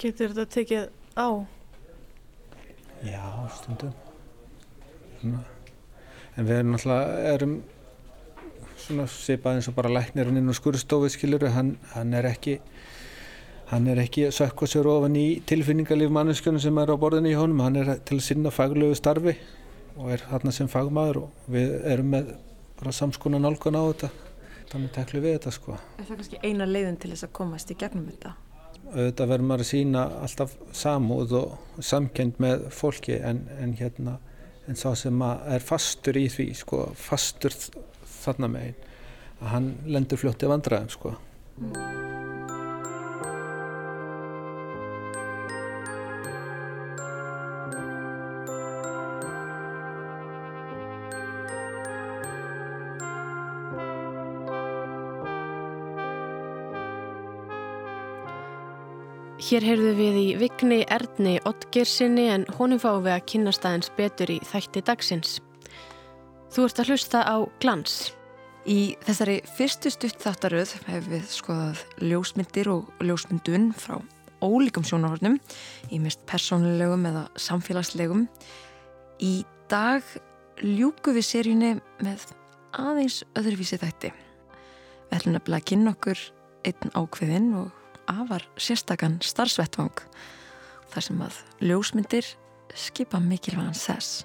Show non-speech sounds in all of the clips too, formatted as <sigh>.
Getur þetta tekið á? Já, stundum. Svona. En við erum náttúrulega, erum svona svipað eins og bara læknirinn inn á skurðstofið skiluru, hann, hann er ekki, hann er ekki að sökka sér ofan í tilfinningarlíf manneskjörnum sem er á borðinu í honum, hann er til að sinna faglögu starfi og er hann sem fagmaður og við erum með bara samskona nálgun á þetta, þannig teklu við þetta sko. Er það kannski eina leiðin til þess að komast í gegnum þetta? Auðvitað verður maður að sína alltaf samúð og samkend með fólki en, en hérna en sá sem er fastur í því sko, fastur þarna megin að hann lendur fljótti vandræðum sko. Hér heyrðu við í Vigni Erni Ottgersinni en honum fáum við að kynast aðeins betur í þætti dagsins. Þú ert að hlusta á glans. Í þessari fyrstu stutt þáttaröð hefur við skoðað ljósmyndir og ljósmyndun frá ólíkum sjónarhornum, í mest persónulegum eða samfélagslegum. Í dag ljúku við seríunni með aðeins öðruvísi þætti. Við ætlum að kynna okkur einn ákveðin og afar sérstakann starfsvettvang þar sem að ljósmyndir skipa mikilvægan sess.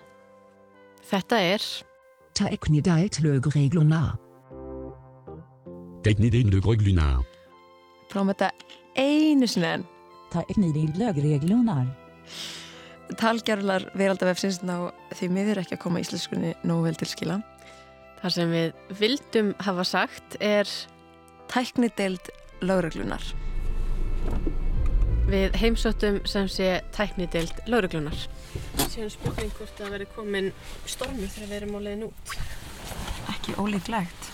Þetta er Teknideit lögregluna. Teknideit lögregluna. Prófum þetta einu sinni enn. Teknideit lögregluna. Talgerlar veraldavefsins ná því miður ekki að koma íslenskunni nógu vel til skila. Það sem við vildum hafa sagt er tæknideild lögreglunar. Við heimsóttum sem sé tæknideild lauruglunar. Sér spurning hvort það veri komin stormur þegar við erum á leiðin út. Ekki ólíklegt.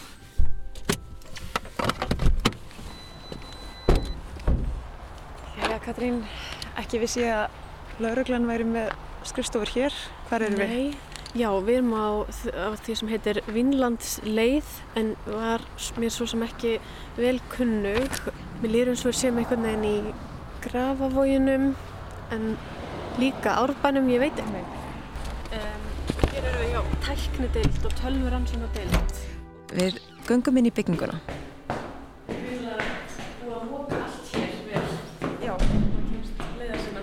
Já, Katrín, ekki vissi ég að lauruglan væri með skrifstofur hér. Hvar eru við? Nei, já, við erum á, á því sem heitir Vinlands leið en var mér svo sem ekki vel kunnug. Mér lýrum svo sem einhvern veginn í grafavóginum en líka árbænum, ég veit ekki. Um, hér eru við, já, tæknideild og tölvuransonadeild. Við göngum inn í bygginguna. Við erum búið að móka allt hér vel. Já. Það kemst leiða sinna.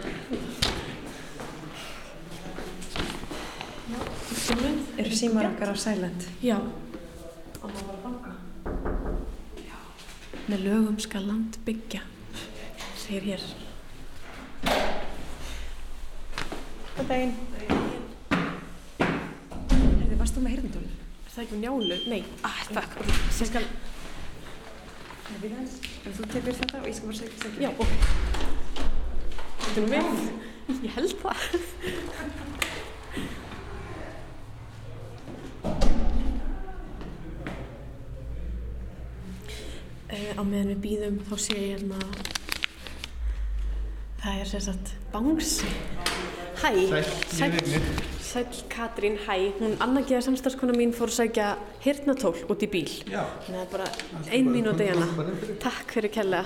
Eru símar okkar á silent? Já. Og maður bara banka. Já. Með lögum skal land byggja, segir hér. Góð daginn. Herði, varst þú með heyrðundólur? Er það ekki njálu? Nei. Ah. Ok, ég skal... Ef þú tekur þetta og ég skal bara segja þetta. Já, ok. Þetta er nú við. Ég held það. Uh, <laughs> á meðan við býðum þá sé ég hérna það er sem sagt bangsi. Hæ, sæl, sæl Katrín, hæ. Hún Anna Geða samstarfskona mín fór að sækja hirtnatól út í bíl. Já. þannig að það er bara ein mínúti hérna Takk fyrir kella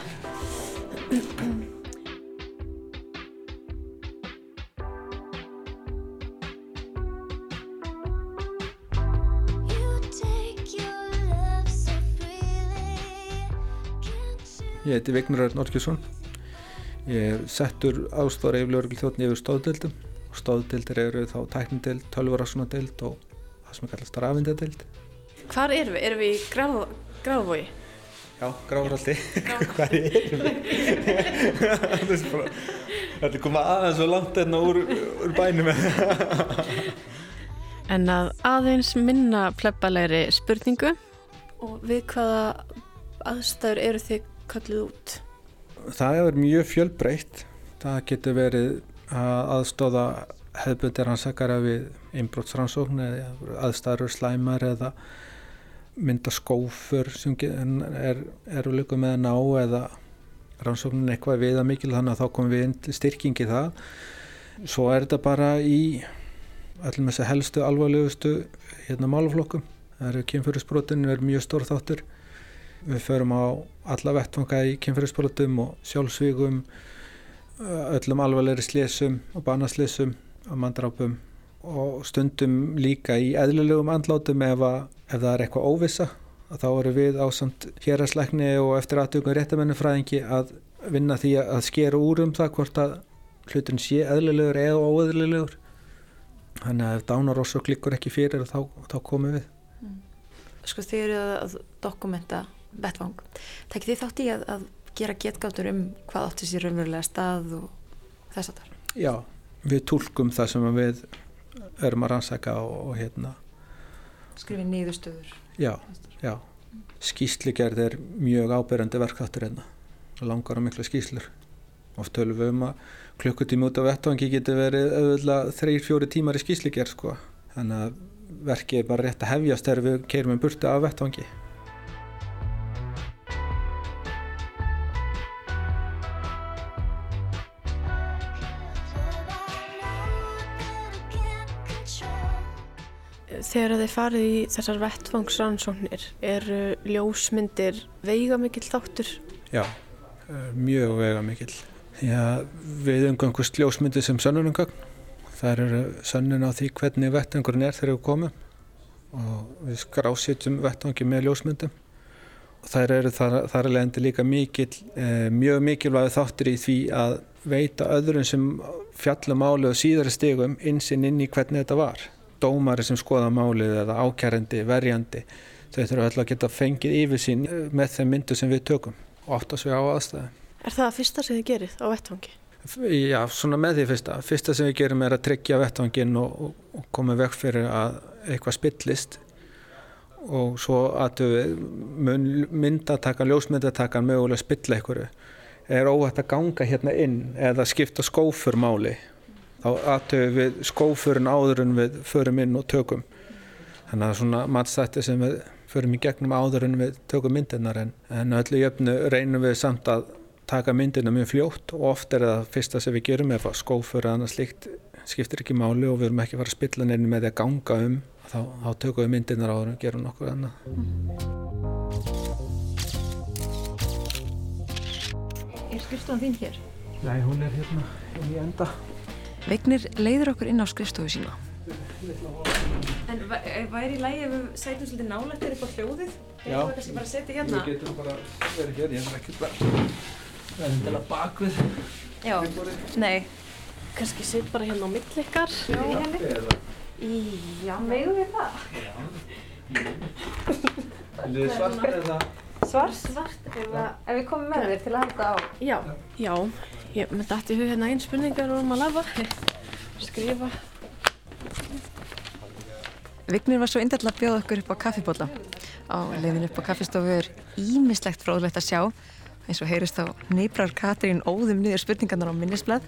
Ég heiti Vignur Örn Orkjesson. Ég er settur ástofar yfirlörgl þjóttni yfir stóðdeildum og stóðdeildir eru þá tæknideild, tölvarasunadeild og það sem er kallast rafindadeild. Hvar erum við? Erum við í Graf- Grafavogi? Já, gráðraldi. <laughs> Hvað erum við? <laughs> Þetta er komað aðeins svo langt hérna úr, úr bænum. <laughs> En að aðeins minna plebbalegri spurningu og við hvaða aðstæður eru þið kallið út? Það er mjög fjölbreytt. Það getur verið að aðstóða hefðbundir hansakara við einbrótsrannsókn eða aðstæður slæmar eða mynda skófur sem er, eru líka með að ná eða rannsóknin eitthvað viða mikil þannig að þá komum við inn styrkingi það. Svo er þetta bara í öllum þessi helstu alvarlegustu hérna málaflokkum. Það eru kynfyrirsbrotin, er mjög stór þáttur. Við förum á alla vettvanga í kynferðisbrotum og sjálfsvígum, öllum alvarlegri slésum og banaslésum og manndrápum og stundum líka í eðlulegum andlátum ef, að, ef það er eitthvað óvissa. Þá eru við á samt hérarsleikni og eftir aðtökum réttamennufræðingi að vinna því að skera úr um það hvort að hlutin sé eðlilegur eða óeðlilegur. Þannig að ef dánarossok líkur ekki fyrir þá, þá komum við. Sko þið eru að dokumenta vettvang. Tekki þið þátt í að, að gera getgáttur um hvað átti sér raunverulega stað og þess að þar? Já, við tólkum það sem við erum að rannsaka og, og hérna Skrifið niðurstöður. Já, já. Skýsligerð er mjög áberandi verkþáttur hérna. Langar á miklu skýslur. Oft tölum við um að klukkutími út á vettvangi getur verið auðvitað þrejir, fjóri tímar í skýsligerð sko. Þannig að verkið er bara rétt að hefjast þegar við keirum um burti af vettvangi. Þegar þið farið í þessar vettvangsrannsóknir eru ljósmyndir veigamikill þáttur? Já, eh, mjög veigamikill. Að við umgangust ljósmyndir sem sönnunumgögn. Það eru sönnun á því hvernig vettvangurinn er þegar við komum og við skrásitjum vettvangi með ljósmyndum. Þær eru þar, alveg endur líka mikil, eh, mjög mikilvægi þáttur í því að veita öðrum sem fjallum máli og síðari stigum einsinn inn í hvernig þetta var dómari sem skoða málið eða ákjærandi, verjandi þau þurfa alltaf að geta fengið yfir sín með þeim myndu sem við tökum og átt að svega á aðstæði. Er það að fyrsta sem þið gerið á vettvangi? Já, svona með því fyrsta. Fyrsta sem við gerum er að tryggja vettvangin og, og, koma vekk fyrir að eitthvað spillist og svo að við myndatakan, ljósmyndatakan mögulega spilla einhverju er óhægt að ganga hérna inn eða skipta skófurmáli þá aðtöfum við skófurinn áður en við förum inn og tökum. Þannig að svona matstætti sem við förum í gegnum áður en við tökum myndirnar en, en öllu jöfnu reynum við samt að taka myndirna mjög fljótt og oft er það fyrsta sem við gerum ef skófur eða annað slikt skiptir ekki máli og við erum ekki að fara að spilla nefnum með því að ganga um þá, þá tökum við myndirnar áður en gerum nokkuð annað. Er skrifstofan þín hér? Nei, hún er hérna í enda Vignir leiður okkur inn á skrifstofu sína. En væri í lægi ef við sætum svolítið nálættir upp á hljóðið? Já. Eða kannski bara setja hérna? Við getum bara verið hér, ég er ekki bara verðin til að bakvið Já. Nei. Kannski sitt bara hérna á millikar? Já. Já, megum við það? Er þið svart eða? Svart? Svart. Ef, ef við komum með þér til að halda á. Já. Já, ég með dætti hug hérna einn spurningar og um að lafa. Skrifa. Vignir var svo indall að bjóða okkur upp á kaffibólla. Á leiðin upp á kaffistofu er ímislegt fróðlegt að sjá. Eins og heyrist þá nýbrar Katrín óðum niður spurningarnar á minnisblad.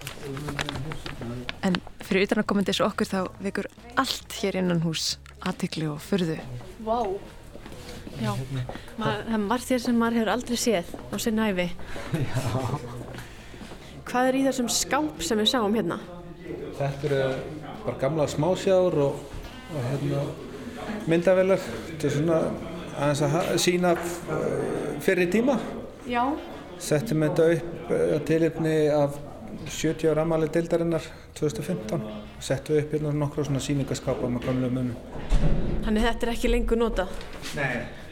En fyrir utan að komandi þessu okkur þá vekur allt hér innan hús aðtikli og fyrðu. Vá. Já, Maður, það er margt þér sem maður hefur aldrei séð á sinni æfi. <laughs> Já. Hvað er í þessum skáp sem við sáum hérna? Þetta eru bara gamla smásjár og, og hérna, myndavelar. Þetta er svona aðeins að sýna uh, fyrri tíma. Já. Settum þetta upp uh, tilipni af 70 ára amali deildarinnar 2015. Settum við upp hérna nokkra svona sýningaskápa með gamla munum. Þannig þetta er ekki lengur nota. Nei.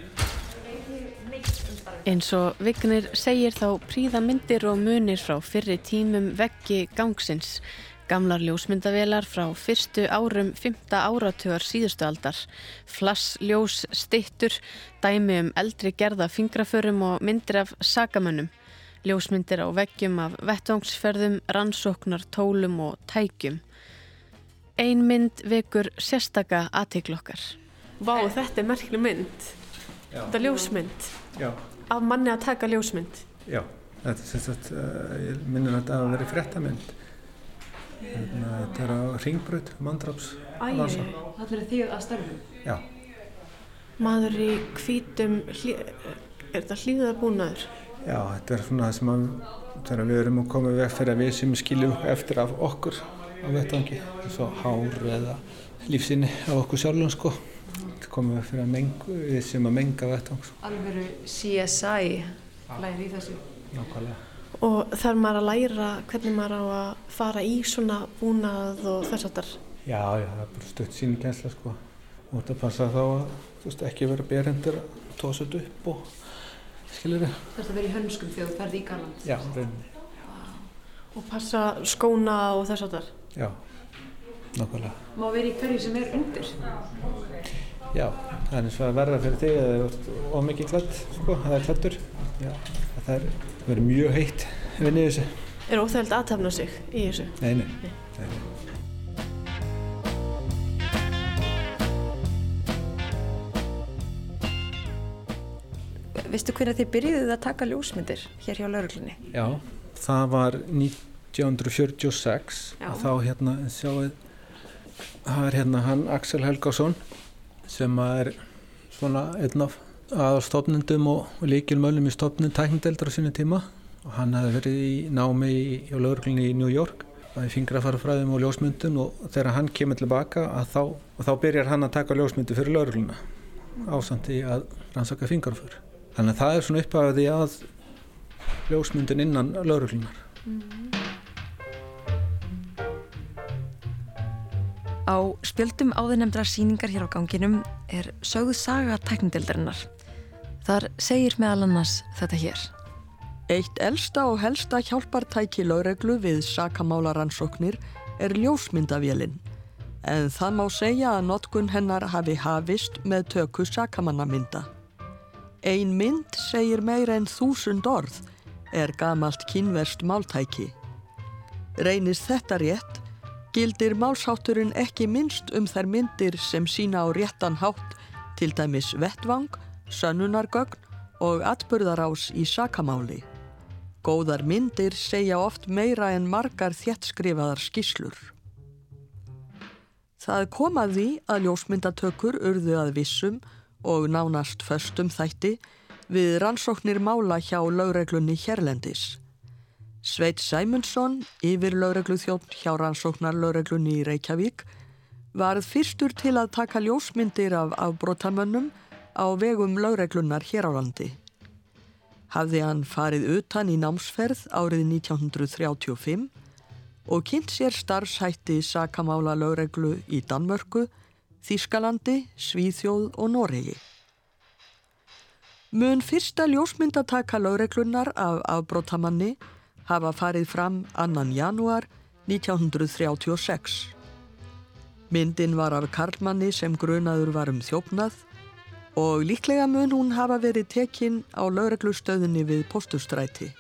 Eins og Vignir segir þá príða myndir og munir frá fyrri tímum veggi gangsins. Gamlar ljósmyndavelar frá fyrstu árum 5. áratugar síðustu aldar. Flassljós, stittur, dæmi um eldri gerða fingraförum og myndir af sakamönnum. Ljósmyndir á veggjum af vettvangsferðum, rannsóknar, tólum og tækjum. Ein mynd vekur sérstaka aðteiklokkar. Vá, þetta er merkli mynd. Þetta er ljósmynd. Já. Af manni að taka ljósmynd. Já, þetta er sem sagt, uh, ég minnum þetta að vera fréttamynd. Hérna, þetta er á ringbrut, mandraps. Æi, Það verður því að starfu. Já, maður í hvítum, hlý, er þetta hlýðabúnaður? já, þetta er svona það sem að, þegar við erum að koma veg fyrir að við sem skiljum eftir af okkur á vettvangi, eins og hár eða lífsinni á okkur sjálfum sko. Komum við fyrir að mengu, við sem að menga vettvang. Alveru CSI læri í þessu. nákvæmlega. Og þarf maður að læra hvernig maður á að fara í svona búnað og þess aftar? Já, já, það er bara stutt sínikensla sko. Og þetta passa þá að þú veist, ekki vera berendir að tósa þetta upp og skilir þið. Það er að vera í hönskum þegar þú ferði í galant. Já, rauninni. Og passa skóna og þess aftar? Já, nákvæmlega. Má vera í hverju sem er undir. Já, það er eins og að verða fyrir þig að það er ómikið klætt, sko, það er klættur. Já, það er verið mjög heitt vinnið þessu. Er óþægild aðtafna sig í þessu? Nei, nei. nei. nei. Vistu hvernig þið byrjuðuð að taka ljósmyndir hér hjá lauruglunni? Já, það var 1946 Já. og þá hérna, sjáu, það er hérna hann Axel Helgásson sem er svona einn af aðalstofnendum og líkilmöllum í stofnun tæknindeldar á sinni tíma og hann hefði verið í námi í, hjá lauruglunni í New York það er fingrafarafræðum og ljósmyndun og þegar hann kemur tilbaka þá, og þá byrjar hann að taka ljósmyndu fyrir laurugluna ásamt í að rannsaka fingrafur. Þannig að það er svona upphafiði að ljósmyndun innan lauruglunar. Á spjöldum áðurnemdra síningar hér á ganginum er sögð saga tæknindildarinnar. Þar segir meðal annars þetta hér. Eitt elsta og helsta hjálpartæki lögreglu við sakamálarannsóknir er ljósmyndavélinn. En það má segja að notkun hennar hafi hafist með töku sakamannamynda. Ein mynd segir meira en þúsund orð er gamalt kynverst máltæki. Reynist þetta rétt, gildir málshátturinn ekki minnst um þær myndir sem sína á réttan hátt til dæmis vettvang, sönnunargögn og atburðarás í sakamáli. Góðar myndir segja oft meira en margar þjettskrifaðar skíslur. Það kom að því að ljósmyndatökur urðu að vissum og nánast föstum þætti við rannsóknir mála hjá lögreglunni Hérlendis. Sveit Sæmundsson, yfir lögregluþjótt hjá rannsóknar lögreglunni í Reykjavík, varð fyrstur til að taka ljósmyndir af afbrotamönnum á vegum lögreglunar hér á landi. Hafði hann farið utan í námsferð árið 1935 og kynnt sér starfshætti sakamála lögreglu í Danmörku, Þískalandi, Svíþjóð og Noregi. Mun fyrsta ljósmyndataka lögreglunar af afbrotamanni hafa farið fram annan janúar 1936. Myndin var af Karlmanni sem grunaður var um þjófnað og líklega mun hún hafa verið tekinn á lögreglustöðinni við postustræti.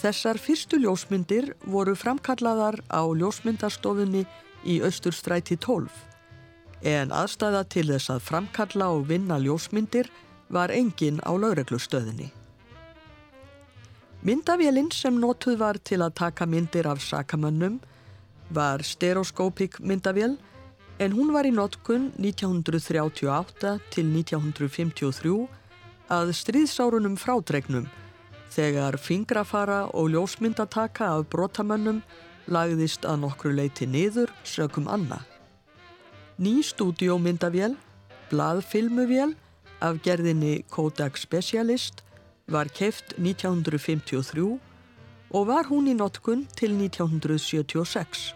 Þessar fyrstu ljósmyndir voru framkallaðar á ljósmyndastofunni í Östurstræti 12 en aðstæða til þess að framkalla og vinna ljósmyndir var engin á lögreglustöðinni. Myndavélinn sem notuð var til að taka myndir af sakamönnum var stereoskópik myndavél en hún var í notkun 1938 til 1953 að stríðsárunum frádregnum þegar fingrafara og ljósmyndataka af brotamönnum lagðist að nokkru leiti niður sökum anna. Ný stúdiómyndavél, blaðfilmuvél af gerðinni Kodak Specialist var keft 1953 og var hún í notkun til 1976.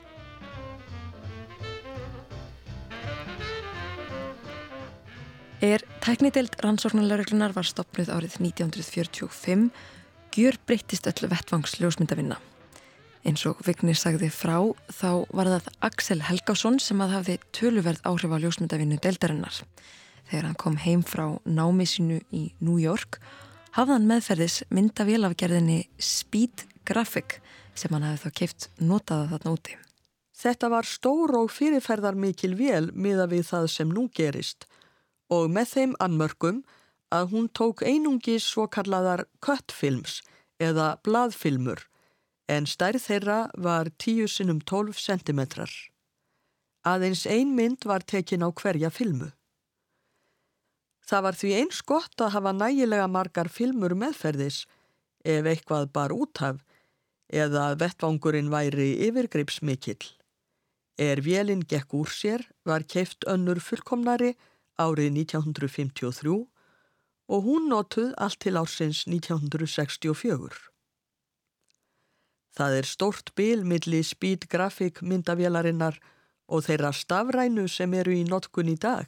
Er tæknideild rannsóknarlauruglunar var stopnuð árið 1945, gjör breyttist öllu vettvangsljósmyndavinna. Eins og Vignir sagði frá þá var það Axel Helgásson sem að hafði töluverð áhrif á ljósmyndavinnu deildarinnar. Þegar hann kom heim frá námi sínu í New York hafði hann meðferðis myndavél af gerðinni Speed Graphic sem hann hafði þá keift notaða þarna úti. Þetta var stór og fyrirferðar mikil vél miða við það sem nú gerist og með þeim annmörkum að hún tók einungi svo kallaðar köttfilms eða blaðfilmur en stærð þeirra var 10 sinnum 12 cm. Aðeins ein mynd var tekin á hverja filmu. Það var því eins gott að hafa nægilega margar filmur meðferðis ef eitthvað bar útaf eða að vettvangurinn væri yfirgripsmikill. Er vélinn gekk úr sér var keift önnur fullkomnari árið 1953 og hún notuð allt til ársins 1964. Það er stórt bil milli Speed Graphic myndavélarinnar og þeirra stafrænu sem eru í notkun í dag.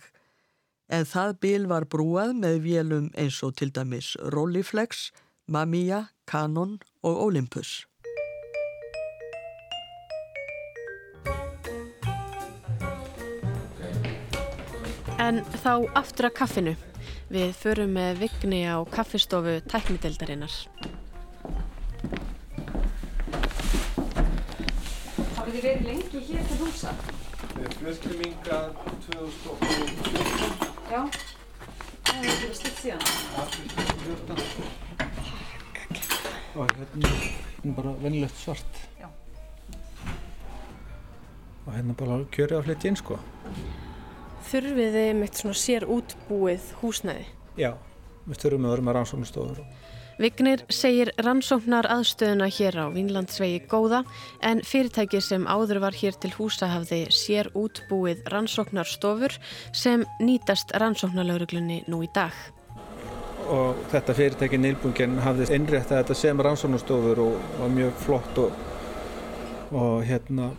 En það bil var brúað með vélum eins og til dæmis Rolleiflex, Mamiya, Canon og Olympus. En þá aftur að kaffinu. Við förum með vigni á kaffistofu tæknideldarinnar. Hafið þið verið lengi hér til húsa? Við fluttum ynga 2014. Já. Það hefur verið slitt síðan. Og hérna er bara venilegt svart. Já. Og hérna bara kjörið að flytja inn sko. Þurfið þið meitt svona sér útbúið húsnæði? Já, við þurfum að vera með rannsóknustofur. Vignir segir rannsóknar aðstöðuna hér á Vínlandsvegi góða en fyrirtæki sem áður var hér til húsa hafði sér útbúið rannsóknarstofur sem nýtast rannsóknarlauruglunni nú í dag. Og þetta fyrirtæki Nilbungen hafði innrétt að þetta sem rannsóknustofur og var mjög flott og, og hérna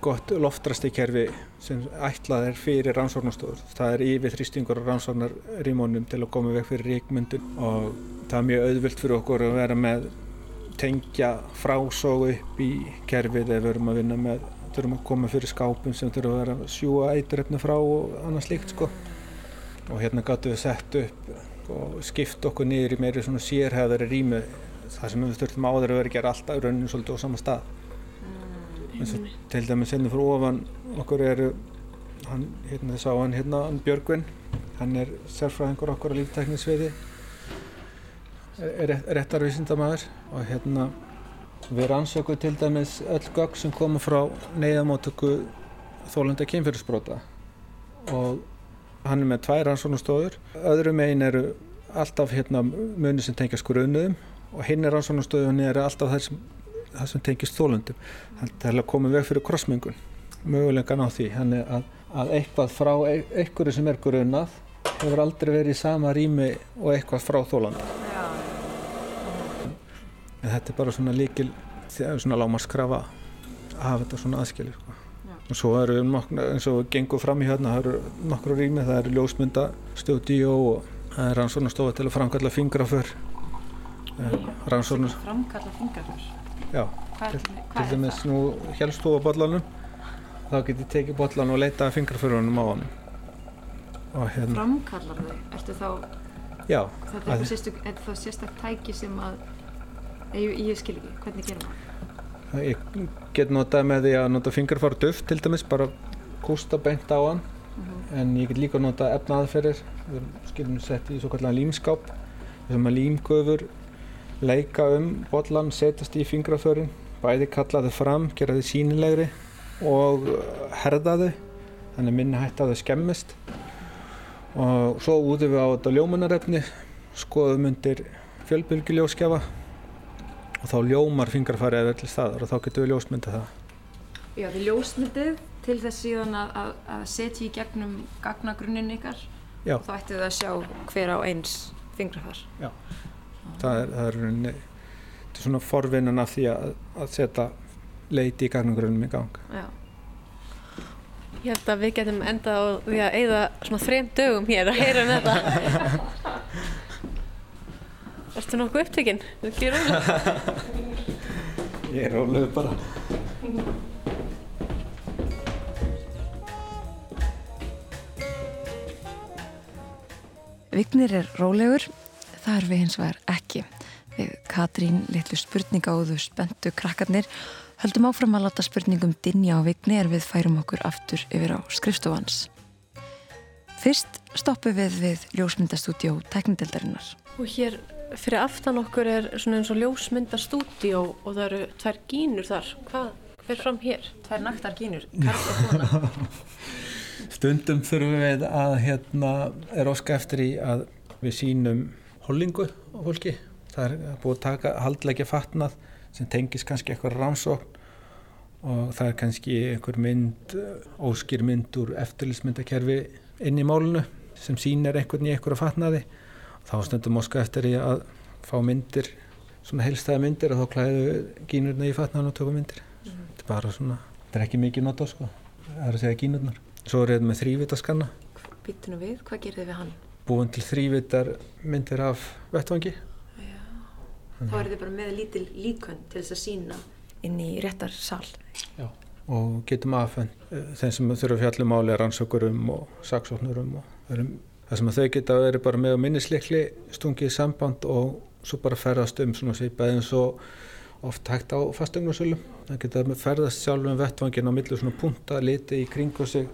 gott loftrastikerfi sem ætlað er fyrir rannsóknarstofur. Það er yfir þrýstingur á rannsóknarrímónum til að koma vekk fyrir ríkmyndun og það er mjög auðvilt fyrir okkur að vera með tengja frásógu upp í kerfið ef við erum að vinna með þurfum að koma fyrir skápum sem þurfum að vera að sjúa eiturrefni frá og annað slíkt sko. Og hérna gáttu við sett upp og skipt okkur niður í meiri svona sérhæðari rými þar sem við þurftum áður að vera að gera alltaf raunin svolítið á sama stað. Eins og til dæmis hérna fyrir ofan okkur eru hann, hérna þess að hann hérna hann Björgvin. Hann er sérfræðingur okkur á lífteknisviði er réttarvísindamæður og hérna við rannsökum til dæmis öll gögg sem koma frá neyðamótöku þólanda kynfyrirsbrota og hann er með tvær rannsóknustofur öðrum einn eru alltaf hérna muni sem tengja skrönuðum og hinn er rannsóknustofunni eru alltaf þær sem það sem tengist þólundum. Það er að koma veg fyrir krossmengun, mögulegan á því. Þannig að, að eitthvað frá einhverju sem er grunnað hefur aldrei verið í sama rými og eitthvað frá þólundum. En þetta er bara svona líkil, svona lámarskrafa að hafa þetta svona aðskilið. Sko. Og svo eru nokkur, eins og við gengum fram í hérna, það eru nokkru rými, það eru ljósmyndastjóðíó og það er rannsóknastofa til að framkalla fingraför. Rannsóknar... Framkalla fingraför? Já, til, til dæmis nú helst þú á bollanum þá get ég tekið bollan og leita fingraförunum á hann og hérna, Framkallar þau? Ertu þá, já þetta er það sérstök tæki sem að, ég, ég skil ekki, hvernig gerum það? ég get notað með því að nota fingrafár duft til dæmis, bara kústa beint á hann. En ég get líka notað efnaðferðir við skilum sett í svo kallan límskáp þessum að límgöfur leika um bollan, setjast í fingraförin bæði kalla þau fram, gera þau sínilegri og uh, herða þau. Þannig minni hægt að þau skemmist. Og svo útum við á þetta ljómanarefni skoðum undir fjölbylgjuljóskjafa og þá ljómar fingrafærið eða til staðar og þá getum við ljósmyndað það Já, þið ljósmyndið til þess síðan að, að, að setja í gegnum gagnagrunnin ykkar Já. og þá ættu þið að sjá hver á eins fingrafar. það er, það er, rauninni- þetta er svona forvinnan af því að, að setja leiti í gagnagrunum í gang Já. Ég held að við getum endað á því að eigða svona þrejum dögum hér að heyra um þetta. <laughs> Ertu nokkuð upptökinn? Þú ekki róla? <laughs> Ég er rólega bara Vignir er rólegur, það er við hins vegar ekki. Við Katrín, litlu spurningáðu, spenntu krakkarnir, höldum áfram að láta spurningum dinja á Vigni er við færum okkur aftur yfir á skrifstofans. Fyrst stoppum við við ljósmyndastúdjó teknideldarinnar. Og hér fyrir aftan okkur er svona eins og ljósmyndastúdíó og það eru tvær gínur þar. Hvað fer fram hér? Tvær naktar gínur, karl og kona. Stundum þurfum við að hérna er óska eftir í að við sínum hollingu á fólki. Það er búið að taka haldleggja fatnað sem tengis kannski eitthvað rannsókn og það er kannski einhver mynd, óskýr mynd úr eftirlitsmyndakerfi inn í málunu sem sýnir einhvern í einhverju fatnaði. Þá stundum óska eftir í að fá myndir svona heilstæða myndir og þá klæðu gínurna í fatnaðan og tökum myndir. Þetta er bara svona, þetta er ekki mikið nota sko, það er að segja gínurnar. Svo er þetta með þrývitaskanna Býttinu við, hvað gerir þið við hann? búin til þrývitar myndir af vettvangi. Þá er þið bara með lítil líkön til þess að sína inn í réttar sal. og getum aðfenn þeim sem þurfa fjallum máli rannsökurum og saksóknurum og öðrum. Það sem að þau geta verið bara með minnisleikli stungið samband og svo bara ferðast um svona svipað eins og oft hægt á fastegnarsölum það geta ferðast sjálf um vettvangin á millu svona punta, liti í kringu sig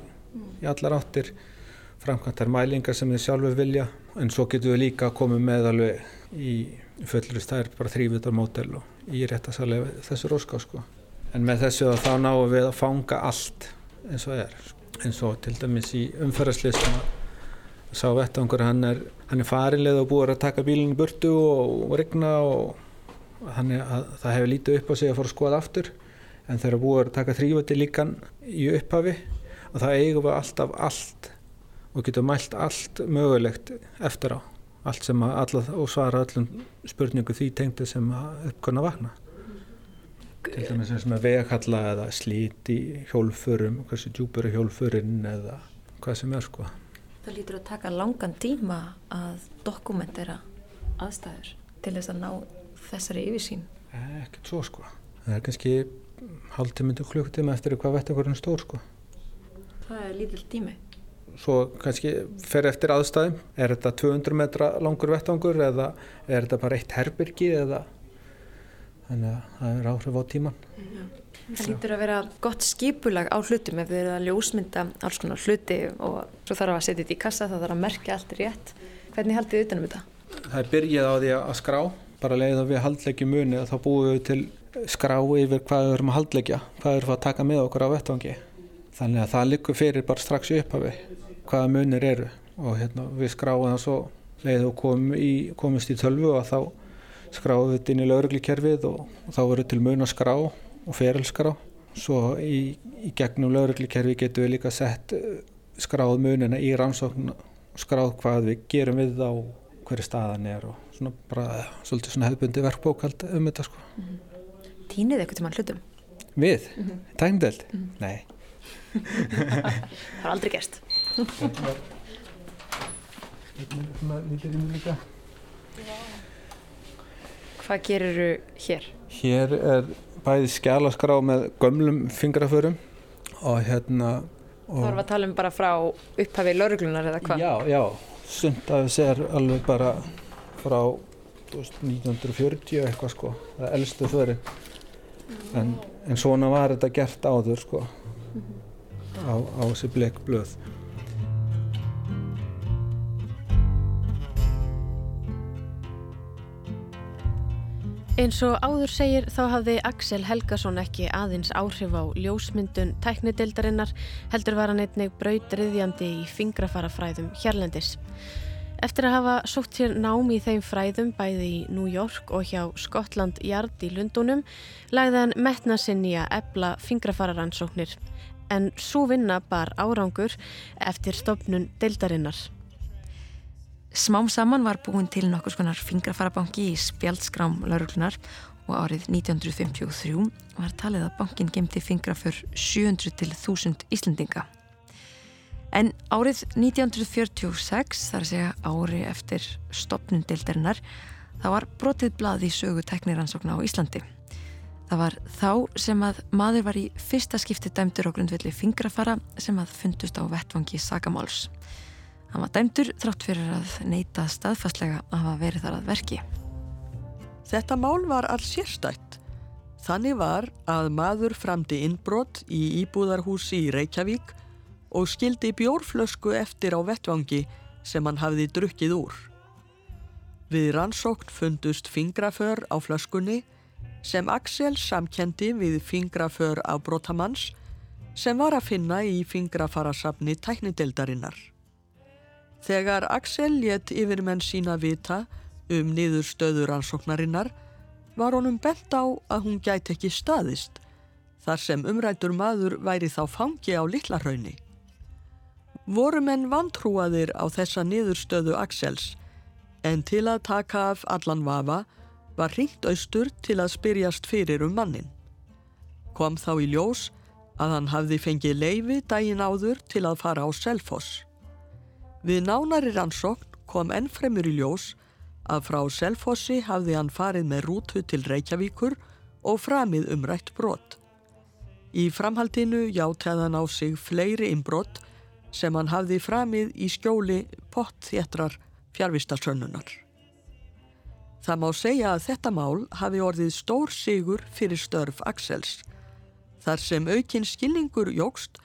í allar áttir framkvæmtar mælingar sem þið sjálfur vilja en svo getum við líka komið með alveg í fullurist, það er bara þrývitar mótel og í réttasalega þessu róská sko. En með þessu að þá náum við að fanga allt eins og er. Eins og til dæmis í umferðarslið sem að sá vettangur, hann er, hann er farinlega og búið að taka bílinn í burtu og, og regna og þannig að það hefur lítið upp á sig að fara að skoða aftur. En þeir eru búið að taka þrývati líkan í upphafi og það eigum við alltaf allt og getum mælt allt mögulegt eftir á. Allt sem að alla, og svara öllum spurningu því tengdu sem að uppkonna vakna. Til dæmis eins með veghalla eða slít í hjólfurum hversu djúpur er hjólfurinn eða hvað sem er sko Það lítur að taka langan tíma að dokumentera aðstæður til þess að ná þessari yfirsýn. ekkert svo sko. Það er kannski hálftímyndu klukktíma eftir hvað vettangurinn er stór sko. Það er lítill tími. svo kannski fer eftir aðstæðum. Er þetta 200 metra langur vettangur eða er þetta bara eitt herbyrgi eða? Þannig að það er áhrif á tíman Það lítur að vera gott skipulag á hlutum ef þið eru að ljósmynda alls konar hluti og svo þarf að setja þetta í kassa, það þarf að merkja allt rétt. Hvernig haldið þið utanum þetta? Það er byrjað á því að skrá. Bara leið að við haldlegjum muni þá búum við til skrá yfir hvað við erum að haldlegja hvað við erum að taka með okkur á vettvangi. Þannig að það likur fyrir bara strax í upphafi hvaða munir eru. Og hérna, við skráum það svo leið og komum í, komumst í tölvu og þá skráum við þetta inn í lauruglikerfið og, og þá verður til mun að skrá og ferilskrá svo í, í gegnum lauruglikerfi getum við líka sett eh, skráð munina í rannsókn skráð hvað við gerum við þá hverju staðan er og svona bara svolítið svona hefðbundi verkbókald um þetta sko. Týnið eitthvað tíma hlutum? Við? Mm -hmm. Tæmdeld? Nei. Það er aldrei gerst. Er. Hvað gerir hér? Hér er bæði skjálaskrá með gömlum fingraförum og hérna Það var að tala um bara frá upphafi lauruglunar eða hvað? Já, já, sumt af þessi er alveg bara frá 1940 eitthvað sko, það er elstu förin en, en svona var þetta gert áður sko á, á þessi blek Eins og áður segir þá hafði Axel Helgason ekki aðeins áhrif á ljósmyndun tæknideildarinnar heldur var hann einnig brautriðjandi í fingrafarafræðum hérlendis. Eftir að hafa sótt sér nám í þeim fræðum bæði í New York og hjá Skotland Yard í Lundunum lagði hann metna sinn í að ebla fingrafararannsóknir en svo vinna bar árangur eftir stopnun deildarinnar. Smám saman var búin til nokkur skonar fingrafarabanki í spjaldskrám lauruglunar og árið 1953 var talið að bankin gemti fingraför 700 til 1000 Íslendinga. En árið 1946, þar að segja ári eftir stopnum deildarinnar, það var brotið blað í sögu tekniransókna á Íslandi. Það var þá sem að maður var í fyrsta skipti dæmdur á grundvelli fingrafara sem að fundust á vettvangi Sagamáls. Hann var dæmdur þrátt fyrir að neyta staðfastlega að hafa verið þar að verki. Þetta mál var alls sérstætt. Þannig var að maður framdi innbrott í íbúðarhúsi í Reykjavík og skildi bjórflösku eftir á vettvangi sem hann hafði drukkið úr. Við rannsókn fundust fingraför á flöskunni sem Axel samkendi við fingraför á brotamanns sem var að finna í fingrafarasafni tæknideldarinnar. Þegar Axel létt yfir menn sína vita um niðurstöður ansóknarinnar var honum bent á að hún gæti ekki staðist þar sem umrættur maður væri þá fangi á litlarhaunni. Voru menn vantrúaðir á þessa niðurstöðu Axels en til að taka af allan vafa var hringt austur til að spyrjast fyrir um mannin. Kom þá í ljós að hann hafði fengið leifi daginn áður til að fara á Selfoss. Við nánari rannsókn kom ennfremur í ljós að frá Selfossi hafði hann farið með rútu til Reykjavíkur og framið umrætt brott. Í framhaldinu játaði hann á sig fleiri innbrott sem hann hafði framið í skjóli pottþéttrar fjárvistarsönnunar. Það má segja að þetta mál hafi orðið stór sigur fyrir störf Axels, þar sem aukinn skilningur jógst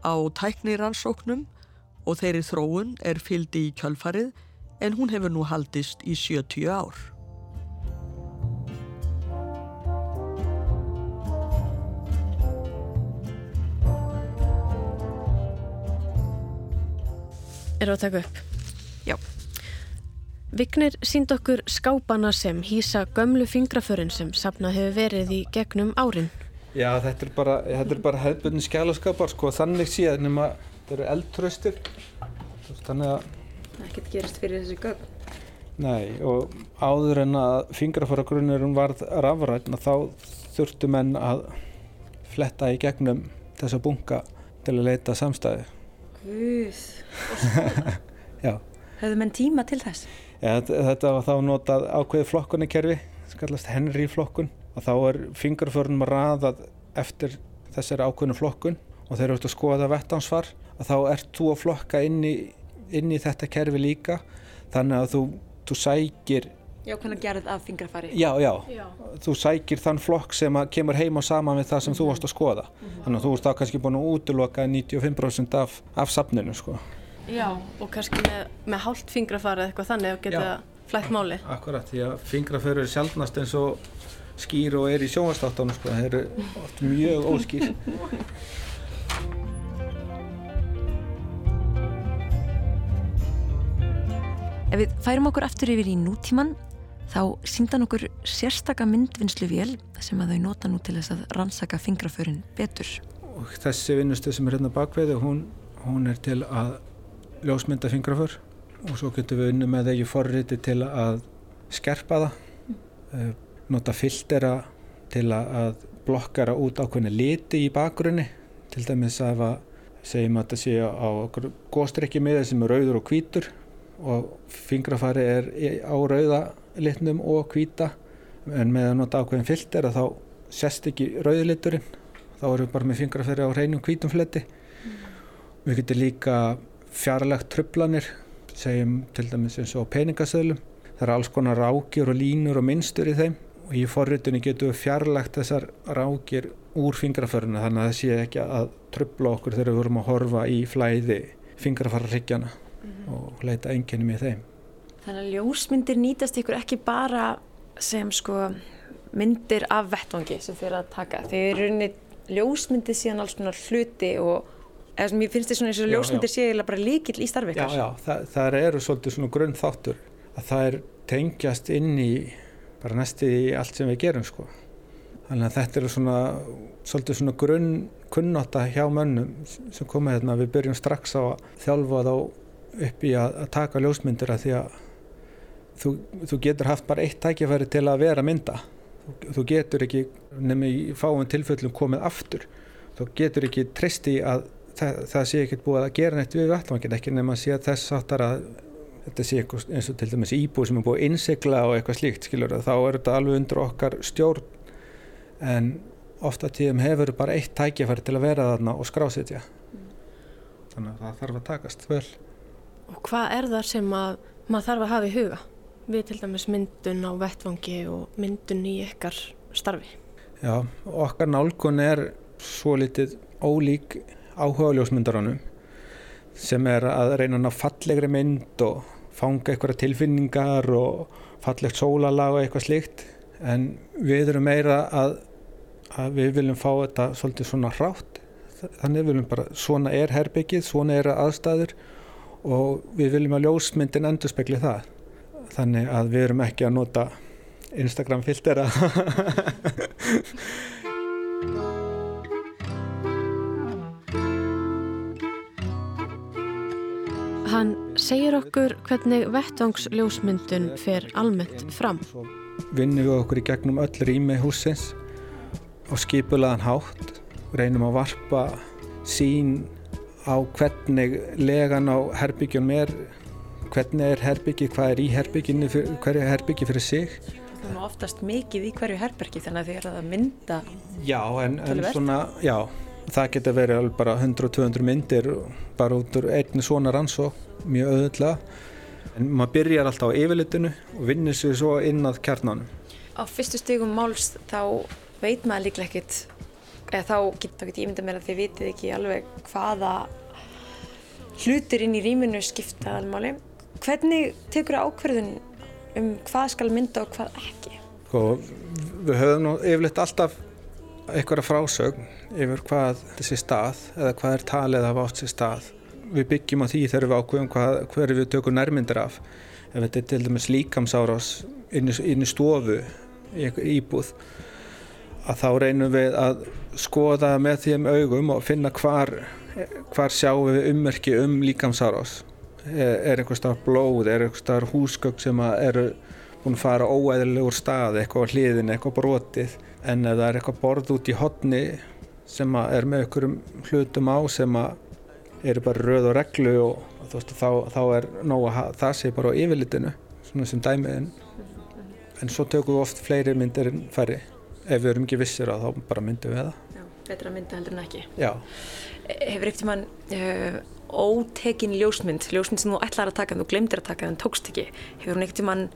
á tæknirannsóknum og þeirri þróun er fyldi í kjölfarið en hún hefur nú haldist í 70 ár. Erum við að taka upp? Já. Vignir sínd okkur skápana sem hýsa gömlu fingraförin sem sapnað hefur verið í gegnum árin. Já, þetta er bara, þetta er bara hefðbundin skjálaskapar, sko, þannig séð nema þetta eru eldtröstir, þannig að, Ekkert gerist fyrir þessi gögn. nei, og áður en að fingraföragrunnurinn varð rafræn, þá þurftu menn að fletta í gegnum þessa bunga til að leita samstæði. Guð. <laughs> Já. Hefðu menn tíma til þess? Ja, þetta, var þá notað ákveði flokkunarkerfi, skallast Henry flokkun og þá er fingraförnum raðað eftir þessari ákveðinu flokkun og þegar þú ert að skoða vettansvar að þá ert þú að flokka inn í, inn í þetta kerfi líka þannig að þú, þú sækir Já, hvernig gerð af fingrafari? já, já, Já. þú sækir þann flokk sem að kemur heim og saman við það sem þú varst að skoða þannig að þú ert þá kannski búin að útloka 95% af, af safninu sko. Já, og kannski með, með hálft fingrafari eða eitthvað þannig að geta Já. flætt máli. Akkurat, því að fingraförur er sjálfnast eins og skýr og er í sjónvastáttánu sko. það eru oft mjög óskýr <laughs> Ef við færum okkur aftur yfir í nútíman þá síndan okkur sérstaka myndvinnsluvél sem að þau nota nú til þess að rannsaka fingraförin betur. og þessi vinnustu sem er hérna bakveði hún, hún er til að ljósmynda fingraför og svo getum við unni með þegar forriti til að skerpa það. Eh, nota filtera til að blokkara út ákveðna liti í bakgrunni. Til dæmis að segjum að þetta sé á góstrykki miða sem er rauður og hvítur og fingrafari er á rauða litnum og hvíta en með að nota ákveðin filter þá sest ekki rauðliturinn þá erum við bara með fingrafari á hreinum hvítum fletti við getum líka fjarlægt trublanir segjum til dæmis eins og peningasöðlum það eru alls konar rákjur og línur og minnstur í þeim. Og í forritunni getum við fjarlægt þessar rákjur úr fingraföruna þannig að það sé ekki að trubla okkur þegar við vorum að horfa í flæði fingrafararryggjana og leita enginnum í þeim Þannig að ljósmyndir nýtast ykkur ekki bara sem sko myndir af vettvangi sem þeir að taka. Þeir rauninni ljósmyndir síðan alls konar hluti og eða sem ég finnst þið svona eins og Já, já. ljósmyndir sé eiginlega bara líkill í starfi Já, ykkar. já, það, það eru svolítið svona grunn þáttur að það er tengjast inn í bara næstu í allt sem við gerum sko. Þannig að þetta eru svona svolítið svona grunn kunnotta hjá mönnum sem koma hérna við byrjum strax á að þjálfa þá upp í að, að taka ljósmyndir að því að þú, þú getur haft bara eitt tækifæri til að vera mynda. Þú, þú getur ekki nefnir í fáum tilfellum komið aftur. Þú getur ekki treyst í að það, það sé ekkert búið að gera neitt við vettvangin ekki nema að sé að þess áttar að þetta sé eitthvað eins og til dæmis íbúið sem er búið að innsigla og eitthvað slíkt skilur þá er þetta alveg undir okkar stjórn. En ofta tíðum hefur bara eitt tækifæri til að vera þarna og skrásetja. Þannig að það þarf að takast vel Og hvað er það sem að maður þarf að hafa í huga? Við til dæmis myndun á vettvangi og myndun í ykkar starfi. Já, okkar nálgun er svo litið ólík áhuga ljósmyndaranum sem er að reyna að ná fallegri mynd og fanga einhverja tilfinningar og fallegt sólalag og eitthvað slíkt en við erum meira að, að við viljum fá þetta svolítið svona hrátt þannig viljum bara svona er herbyggið, svona er aðstæður og við viljum að ljósmyndin endur spekli það þannig að við erum ekki að nota Instagram filtera <laughs> Hann segir okkur hvernig vettvangsljósmyndun fer almennt fram. Vinnum við okkur í gegnum öll rými húsins og skipulaðan hátt. Reynum að varpa sín á hvernig legan á herbyggjum er, hvernig er herbyggi, hvað er í herbygginu, hverju er herbyggi fyrir sig. Það er oftast mikið í hverju herbergi þannig að þið er að mynda Já, en, en svona, já, það getur verið alveg bara 100-200 myndir bara út úr einni svona rannsók, mjög auðvitað. En maður byrjar alltaf á yfirlitinu og vinnur sér svo inn að kjarnanum. Á fyrstu stigum máls þá veit maður líklega ekkit eða þá get, þá get ég ímynda mér að þið vitið ekki alveg hvaða hlutir inn í rýminu skipta almáli. Hvernig tekur það ákverðun um hvað skal mynda og hvað ekki? Sko, við höfum nú yfirleitt alltaf einhverja frásögn yfir hvað þessi stað eða hvað er talið af átt sér stað. Við byggjum á því þegar við ákveðum hvað, hverju við tökum nærmyndir af. Ef þetta er til dæmis líkamsárás inn í, stofu í einhver íbúð að þá reynum við að skoða með þeim augum og finna hvar, hvar sjáum við ummerki um líkamsárás. Er, er einhver stað blóð, er einhver stað húsgögg sem eru búin að fara óæðilegur stað, eitthvað hliðin, eitthvað brotið en ef það er eitthvað borð út í hotni sem er með einhverjum hlutum á sem eru bara röð og reglu og, þú veist, þá, þá er nóg að það sé bara á yfirlitinu svona sem dæmiðin en svo tökum við oft fleiri myndir en færri ef við erum ekki vissir að þá bara myndum við það Já, betra mynda heldur en ekki. Já, Hefur ekkert mann uh, ótekin ljósmynd, ljósmynd sem þú ætlar að taka en þú glemdir að taka en tókst ekki, hefur hún ekkert mann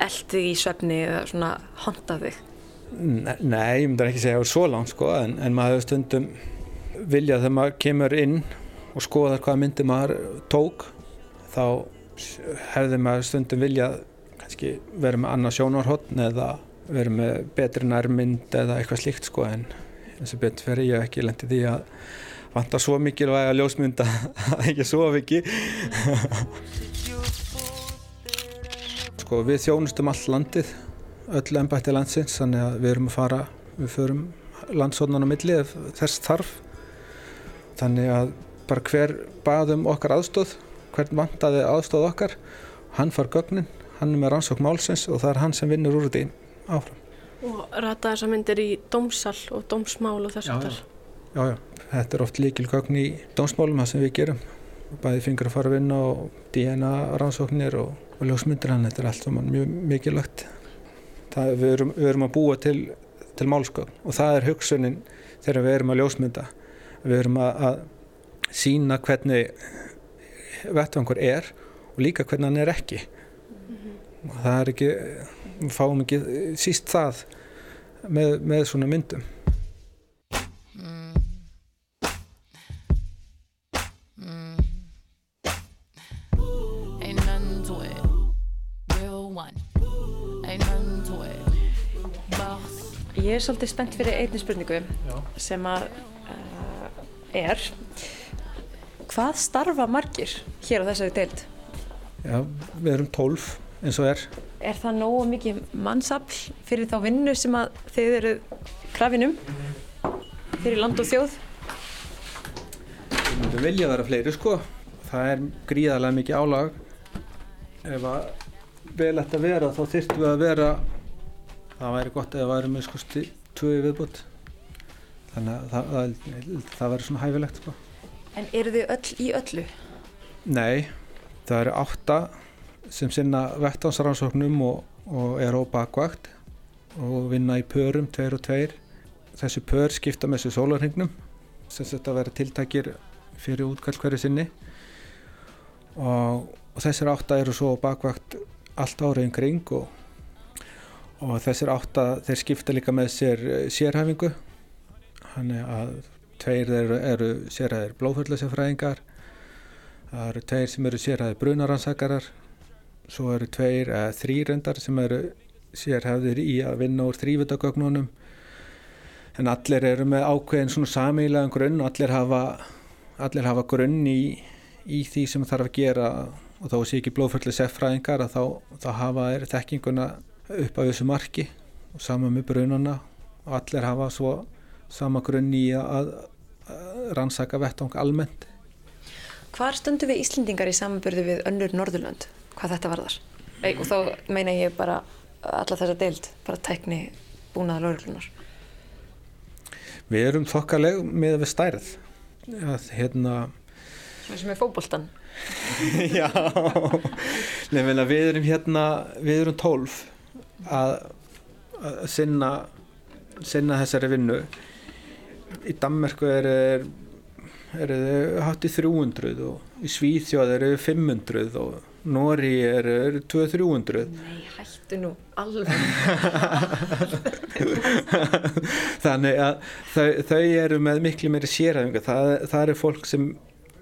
eldið í svefni eða svona hontað þig? Ne- nei, ég myndi ekki segja að það er svo langt sko en, en maður hefur stundum viljað þegar maður kemur inn og skoðar hvaða myndi maður tók þá hefði maður stundum viljað kannski vera með annað sjónarhóttn eða vera með betri nærmynd eða eitthvað slíkt sko en eins og betur fyrir ég ekki lendið því að vantar svo mikilvæga ljósmynda að <laughs> ekki sofa ekki <laughs> sko við þjónustum all landið öll ennbætti landsins þannig að við erum að fara við förum landsóðnan á milli ef þess þarf. Þannig að bara hver baðum okkar aðstóð hvern vantaði aðstóð okkar hann far gögnin, hann er með rannsók málsins og það er hann sem vinnur úr því áfram. Og rata þessar myndir í dómsal og dómsmál og þess að já. Já, þetta er oft líkil gögn í dómsmálum það sem við gerum. Bæði vinna og DNA rannsóknir og, og ljósmyndir hann, þetta er allt saman mjög mikilvægt. Það, við, erum, við erum að búa til, til málsgögn og það er hugsunin þegar við erum að ljósmynda. Við erum að, að sína hvernig vettvangur er og líka hvernig hann er ekki. Og það er ekki fáum ekki síst það með, með svona myndum. Boss. Ég er svolítið spennt fyrir einni spurningu sem að uh, er hvað starfa margir hér á þessari deild? Já, við erum tólf eins og er Er það nógu mikið mannsafl fyrir þá vinnu sem að þið eru krafinum fyrir land og þjóð? Við myndum vilja vera fleiri sko. Það er gríðarlega mikið álag. Ef að vel ætti að vera þá þyrftum við að vera, það væri gott ef það væri með sko tvö í viðbútt. Þannig að það, það, það væri svona hæfilegt sko. En eru þið öll í öllu? Nei, það eru átta sem sinna vettvansrannsóknum og, og eru á bakvakt og vinna í pörum, tveir og tveir. Þessi pör skipta með þessu sólarhingnum sem þetta vera tiltækir fyrir útkall hverju sinni og, og þessir átta eru svo bakvakt allt árið um kring og, og þessir átta þeir skipta líka með sér eh, sérhæfingu þannig að tveir eru, eru sérhæðir blóðföllasefræðingar það eru tveir sem eru sérhæðir brunaransakarar svo eru tveir eða þrýrendar sem eru sérhæðir í að vinna úr þrývitagögnunum en allir eru með ákveðin svona samílega grunn allir hafa, allir hafa grunn í, í því sem þarf að gera. Og þá sé ekki blóðföllu seffræðingar að þá, þá hafa þeir þekkinguna upp á þessu marki og sama með brunana. Og allir hafa svo sama grunn í að, að rannsaka vettvang almennt. Hvar stöndum við Íslendingar í samanbyrðu við önnur Norðurlönd? Hvað þetta varðar? Og þá meina ég bara alla þessa deild, bara tækni búnaða lauruglunar? Við erum þokkaleg með við stærð. Að, hérna, Svona sem er fótboltan. <laughs> já, nefnilega við erum hérna, við erum tólf að, að sinna, sinna þessari vinnu. Í Danmerku er, er, er hátt í 300 og í Svíþjóð eru 500 og Nóri er, er 200-300. Nei, hættu nú alveg. <laughs> Þannig að þau, þau eru með miklu meiri sérhæfinga. Það, það eru fólk sem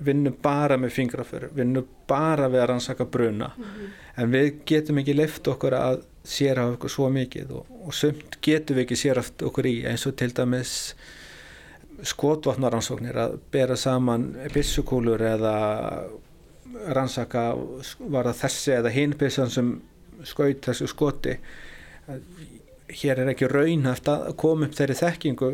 vinnur bara með fingraför, vinnur bara við að rannsaka bruna. En við getum ekki leift okkur að sérhafa okkur svo mikið og, og sumt getum við ekki sérhaft okkur í eins og til dæmis skotvatnaransóknir að bera saman byssukúlur eða rannsaka var það þessi eða hinbissan sem skaut þessu skoti. Hér er ekki raun eftir að koma upp þeirri þekkingu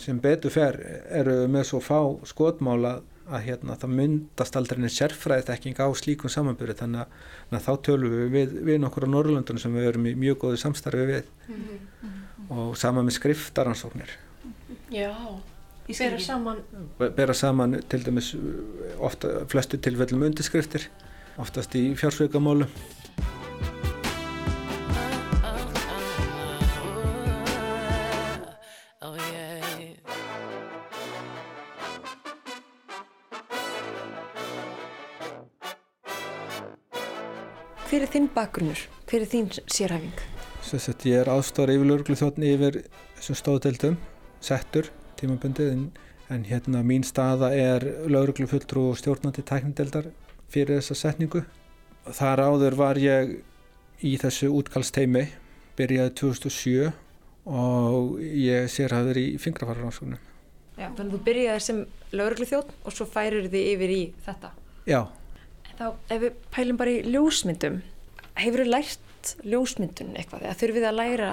sem betur fer eru með svo fá skotmála að hérna, það myndast aldrei einn sérfræði þekking á slíkum samanbyrju þannig að, þá tölum við við, við nokkur á Norrlundunum sem við erum í mjög góðu samstarfi við. Mm -hmm. og sama með skriftaransóknir Já Bera saman Bera saman til dæmis ofta, flestu tilfellum undirskriftir oftast í fjársveikamálum yeah. Hver er þinn bakgrunnur? Hver er þín sérhæfing? Ég er aðstóra yfir lörglu þjóttni yfir þessum stóðdeldum settur tímabundið en, en hérna mín staða er lörglu fulltrú og stjórnandi tæknindeldar fyrir þessa setningu. Þar áður var ég í þessu útkallsteimi byrjaði 2007 og ég sérhæður í fingrafararansóknum. Já, þannig að þú byrjaði sem lauruglu þjótt og svo færir þið yfir í þetta. Já, En þá, ef við pælum bara í ljósmyndum, hefur þið lært ljósmyndun eitthvað? Eða þurfið að læra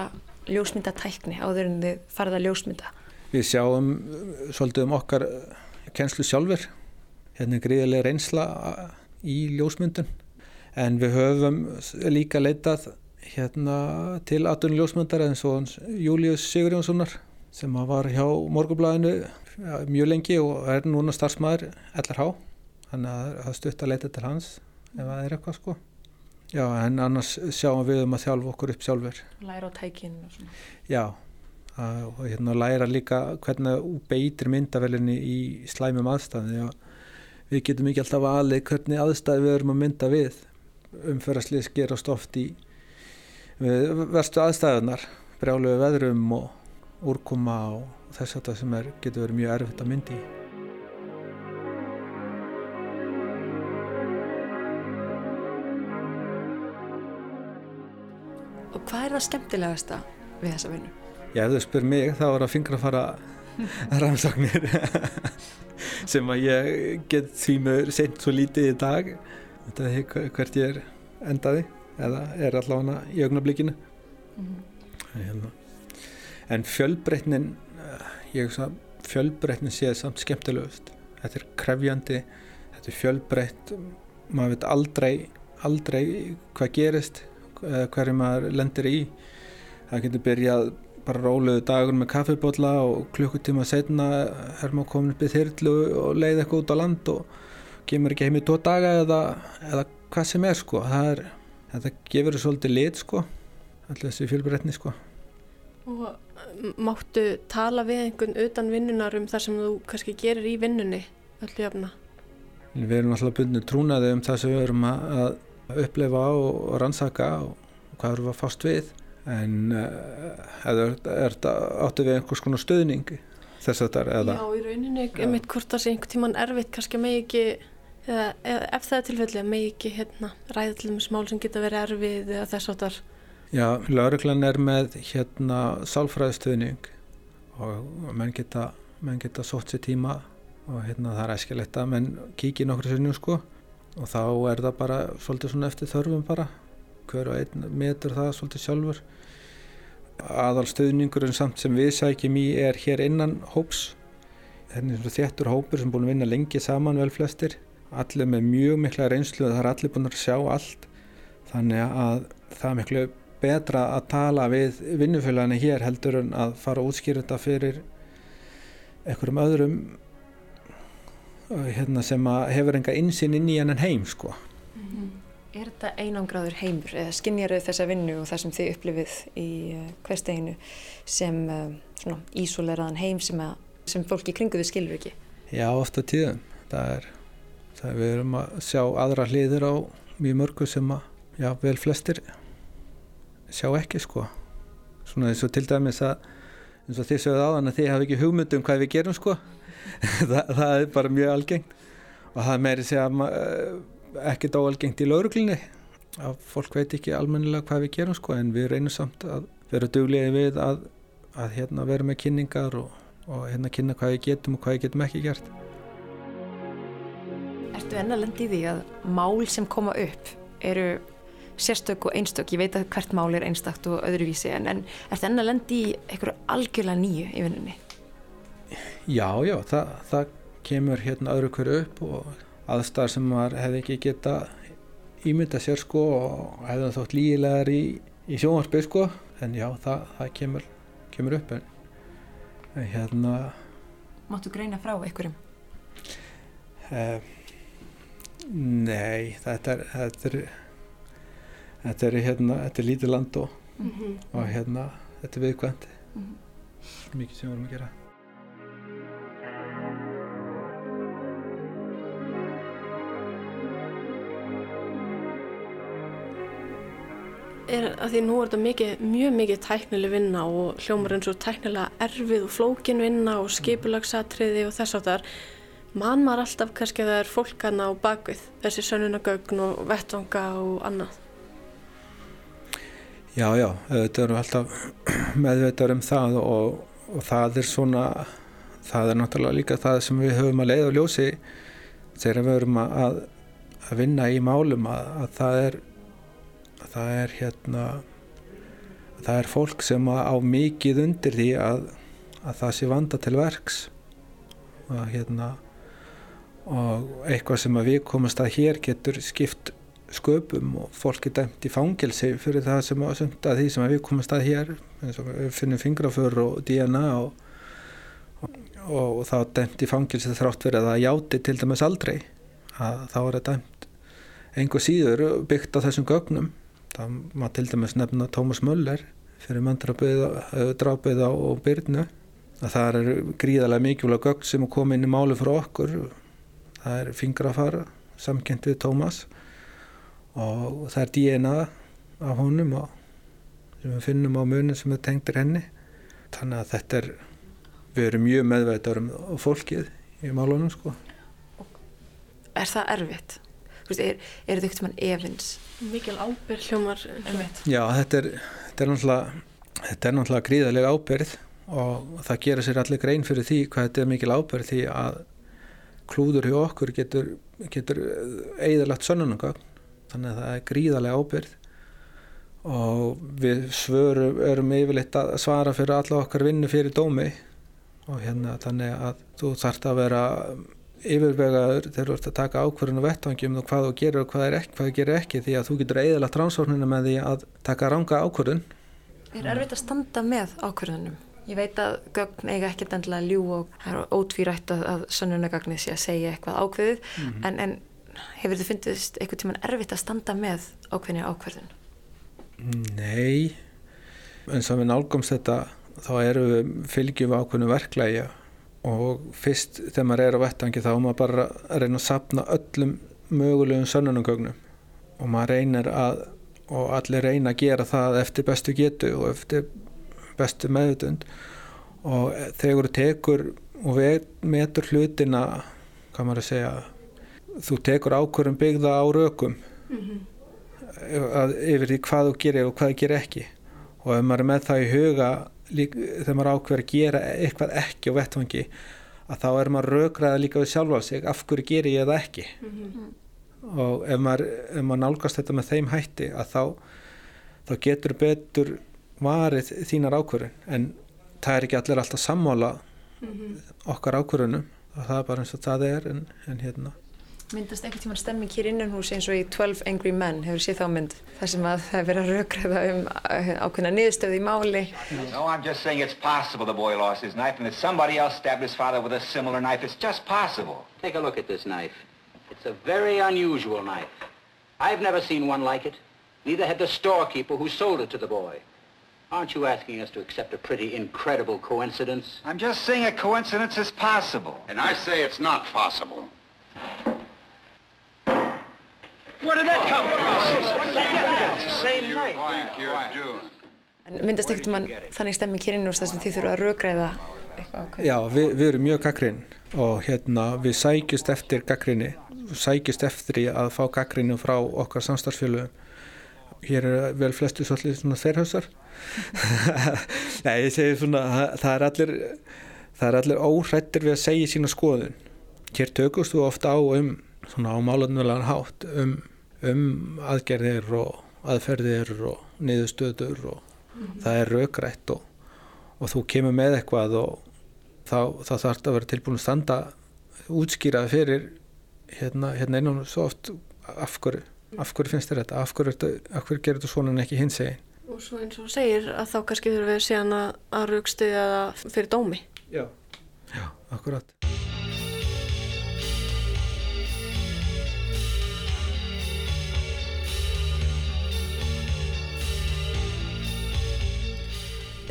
ljósmyndatækni áður en þið farið að ljósmynda? Við sjáum uh, svolítið um okkar uh, kennslu sjálfur. Hérna er gríðilega reynsla uh, í ljósmyndun en við höfum líka leitað hérna til aðdunni ljósmyndar eins og hans Július Sigurjónssonar sem var hjá Morgublaðinu ja, mjög lengi og er núna starfsmæður LRH þannig að það stutt að leita til hans ef það er eitthvað sko já en annars sjáum við um að þjálfa okkur upp sjálfur Læra á svona. já og hérna læra líka hvernig beitir myndavelinni í slæmum aðstæðum. Því að við getum ekki alltaf aðlið hvernig aðstæði við erum að mynda við. Umferðarslið gerast oft í verstu aðstæðunar brjáluðu veðrum og úrkoma og þess að það sem er, getur verið mjög erfitt að myndi í. Og hvað er það skemmtilegasta við þessa vinnu? Já, ef þú spyr mig þá er að fingra að fara rannsóknir <laughs> sem að ég get því með seint svo lítið í dag. Þetta er hver- hvert ég er endaði eða er allavega í augnablikinu. Hérna. en fjölbreytnin eh, ég hugsa fjölbreytnin sé samt skemmtilegust. Þetta er krefjandi þetta er fjölbreytt. Maður veit aldrei aldrei hvað gerist eða hverju maður lendir í. Það getur byrjað bara róluðu dagur með kaffibólla og klukkutíma setna er maður komin upp í þyrlu og leið eitthvað út á land og kemur ekki heim í tvo daga eða, eða hvað sem er sko. Það er, þetta gefur svolítið lit sko. Allir þessi fjölbreytni sko. Og m- máttu tala við einhvern utan vinnunar um það sem þú kannski gerir í vinnunni öllu jafna? við erum alltaf bundinu trúnaði um það sem við erum að upplefa og, og rannsaka og hvað við að fást við en uh, eða er, er þetta áttu við einhvers konar stöðning þess að þetta er eða? Já, í rauninni, einmitt hvort það sé einhvern tíman erfitt, kannski megi ekki, eða, eða ef það er tilfelli, megi ekki hérna, ræða til þess mál sem geta verið erfið eða þess áttar. Já, lauruglan er með hérna sálfræðistöðning og menn geta, menn geta sótt sér tíma og hérna það er æskilegt að menn kíkja nokkur sinnum sko og þá er það bara svolítið svona eftir þörfum bara hver og einn metur það svolítið sjálfur. Aðalstöðningurinn samt sem við sækjum í er hér innan hóps. Þetta er svona þéttur hópur sem búin að vinna lengi saman vel flestir. Allir með mjög mikla reynslu það er allir búin að sjá allt. Þannig að það er miklu betra að tala við vinnufélaginu hér heldur en að fara að útskýra þetta fyrir einhverjum öðrum uh, hérna, sem að hefur enga insinn inn í hennan heim sko. Er þetta einangraður heimur eða skinnjar þau þessa vinnu og það sem þið upplifið í uh, hversteginu sem svona ísóleraðan heim sem, að, sem fólki kringu þið skilur ekki? Já, ofta tíðum. Það er, það er við erum að sjá aðra hliðir á mjög mörgu sem að, já, vel flestir sjá ekki sko. Svona eins og til dæmis að eins og þið sögðu áðan að þið hafi ekki hugmynd um hvað við gerum sko. <laughs> það, það er bara mjög algengt og það meiri segja uh, ekkert óalgengt í lauruglinni að fólk veit ekki almennilega hvað við gerum sko en við reynum samt að vera duglegi við að, að hérna, vera með kynningar og, og hérna kynna hvað við getum og hvað við getum ekki gert. Ertu enn að lendi í því að mál sem koma upp eru sérstök og einstök, ég veit að hvert mál er einstakt og öðruvísi en, en ertu enn að lendi í einhverju algjörlega nýju í vinnunni? Já, já, það, það kemur hérna öðru hverju upp og aðstæðar sem maður hefði ekki geta ímynda sér sko og hefði þótt lígilegar í, í sjónvarpi sko. En já, það, það kemur, kemur upp en, hérna Máttu greina frá einhverjum? eh, Nei, þetta er þetta er, þetta er hérna, þetta er lítið land og, og hérna, þetta er viðkvæmt. Mikið sem vorum að gera er að því nú er þetta mikið, mjög mikið tæknileg vinna og hljómar eins og tæknilega erfið og flókin vinna og skipulagsatriði og þess áttar man maður alltaf kannski að það er fólkana á bakvið þessi sönnunagögn og vettvanga og annað? Já, já, þetta eru alltaf <clears throat> meðveitar um það og, og það er svona það er náttúrulega líka það sem við höfum að leiða á ljósi þegar við höfum að, að vinna í málum að, að það er það er hérna að það er fólk sem á mikið undir því að, að það sé vanda til verks. Og hérna og eitthvað sem að við komast að hér getur skipt sköpum og fólk er dæmt í fangelsi fyrir það sem að sunda því sem að við komast að hér eins og við finnum fingraför og DNA og, og, og þá dæmt í fangelsi þrátt fyrir að það játi til dæmis aldrei. Að þá er það dæmt einhver síður byggt á þessum gögnum það maður til dæmis nefna Tómas Möller fyrir manndrápið á Byrnu að það eru gríðarlega mikilvæg gögn sem er komið inn í máli frá okkur. Það er fingrafara samkend við Tómas og það er DNA af honum og sem við finnum á munin sem er tengdir henni. Þannig að þetta er við erum mjög meðveitar um fólkið í málunum sko. Er það erfitt? Er, er þetta eitthvað mann efins? Mikil ábyrg hljómar. Já, þetta er, þetta er náttúrulega þetta er náttúrulega gríðarlega ábyrð og það gera sér allir grein fyrir því hvað þetta er mikil ábyrð því að klúður hjá okkur getur, getur eðalagt sönnunangögn þannig að það er gríðarlega ábyrð og við svörum erum yfirleitt að svara fyrir alla okkar vinnu fyrir dómi og hérna þannig að þú þarft að vera yfirvegaður þegar þú ert að taka ákvörðun og vettvangjum og hvað þú gerir og hvað, ekki, hvað þú gerir ekki því að þú getur eðalagt ránsórnina með því að taka ranga ákvörðun. Er erfitt að standa með ákvörðunum? Ég veit að gögn eiga ekkert endilega ljú og það er ótvírætt að, að sönnunagagnið sé að segja eitthvað ákveðið. En, en hefur þið fyndist eitthvað tíman erfitt að standa með ákveðinu ákvörðun? Nei, eins og við nálgumst þetta þá erum við fylgjum ákveðinu verklægja og fyrst þegar maður er á vettangi þá maður bara að reyna að sapna öllum mögulegum sönnunagögnum og maður reynir að og allir reyna að gera það eftir bestu getu og eftir bestu meðutund og þegar þú tekur og metur hlutina hvað maður að segja þú tekur ákvörðum byggða á rökum. Að, yfir því hvað þú gerir og hvað þú gerir ekki. Og ef maður er með það í huga lík, þegar maður ákveður að gera eitthvað ekki á vettvangi að þá er maður rökraða líka við sjálfa sig af hverju gerir ég það ekki? Og ef maður, ef maður nálgast þetta með þeim hætti að þá, þá getur betur varið þínar ákvörðun. En það er ekki allir alltaf sammála okkar ákvörðunum og það er bara eins og það er en, en hérna myndast einhvern tíman stemming hér innan hús eins og í 12 Angry Men hefur séð þá mynd þar sem að það er verið að rökræða um uh, ákveðna niðurstöði í máli No, I'm just saying it's possible the boy lost his knife and that somebody else stabbed his father with a similar knife. It's just possible. Take a look at this knife. It's a very unusual knife. I've never seen one like it. Neither had the storekeeper who sold it to the boy. Aren't you asking us to accept a pretty incredible coincidence? I'm just saying a coincidence is possible. And I say it's not possible. Where did that come from? Same doing? en myndast einhvern tíman þannig stemming hér innan hús þar sem þið þurfa að rökræða eitthvað Já, við, við erum mjög gaggrinn og hérna við sækjust eftir gaggrinni, sækjust eftir í að fá gaggrinni frá okkar samstarfsfélögum. Hér er vel flestu svolítið svona þeirhausar. <laughs> Nei, ég segi svona, það, er allir, það er allir óhrættir við að segja sína skoðun. Hér tökust þú ofta á um, svona á málannulegan hátt, um, um aðgerðir og aðferðir og niðurstöður og það er raukrætt og, og þú kemur með eitthvað og þá, þá þarf þetta að vera tilbúin að standa útskýrað fyrir hérna, hérna innan svo oft af hverju, af hverju finnst þér þetta? Af hverju, hverju gerir þetta svona en ekki hins egin Og svo eins og segir að þá kannski þurfum við síðan að, það fyrir dómi. Já, Já akkurat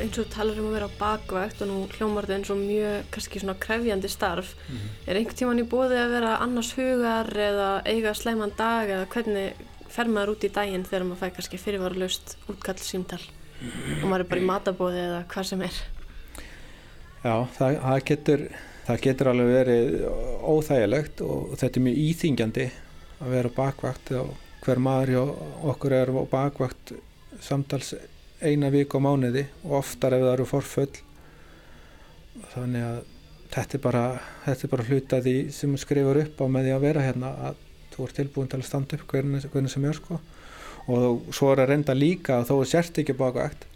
eins og talar um að vera á bakvægt og nú hljómar þetta eins og mjög kannski svona krefjandi starf. Er einhvern tíman í bóði að vera annars hugar eða eiga slæman dag eða hvernig fer maður út í daginn þegar maður fæ kannski fyrirvaralaust útkall símtal? Og maður er bara í matabóði eða hvað sem er. Já, það, það, getur, það getur alveg verið óþægilegt og þetta er mjög íþingjandi að vera á bakvakt og hver maður hjá okkur er á bakvakt samtals eina vik á mánuði og oftar ef það eru forföll. Þannig að þetta er bara, þetta er bara hluta því sem skrifur upp á með því að vera hérna að þú ert tilbúin til að standa upp hvernig, hvernig sem er sko. Og svo er að reynda líka að þó er sért ekki á bakvakt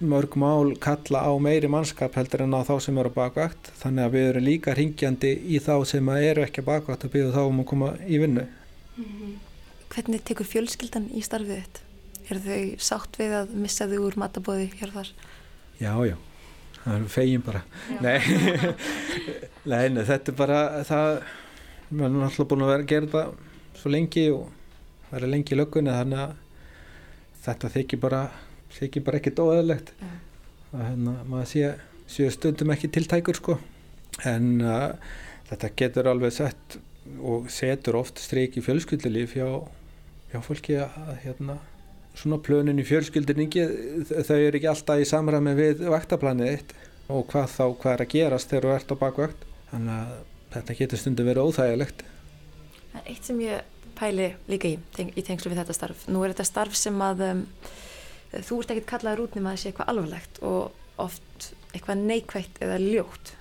mörg mál kalla á meiri mannskap heldur en á þá sem eru á bakvakt. Þannig að við erum líka ringjandi í þá sem eru ekki á bakvakt og byrju þá um að koma í vinnu. Hvernig tekur fjölskyldan í starfið þitt? Er þau sátt við að missa þau úr matabóði hér þar? Já, já, það er fegin bara. Nei. <laughs> Nei, nei, þetta er bara það, við erum alltaf búin að vera að gera þetta svo lengi og vera lengi í löggunni þannig að þetta þykir bara þykir bara ekkert óæðilegt að hérna, maður sé, sé stundum ekki tiltækur sko. En uh, þetta getur alveg sett og setur oft streik í fjölskyldulíf hjá, hjá fólki að hérna svona plönin í fjölskyldinningi þau eru ekki alltaf í samræmi við vaktaplanið eitt og hvað þá hvað er að gerast þegar þú ert á bakvakt þannig að þetta getur stundum verið óþægilegt Það er eitt sem ég pæli líka í, teng í tengslu við þetta starf. Nú er þetta starf sem að um, þú ert ekkert kallaður út nema að sé eitthvað alvarlegt og oft eitthvað neikvætt eða ljótt.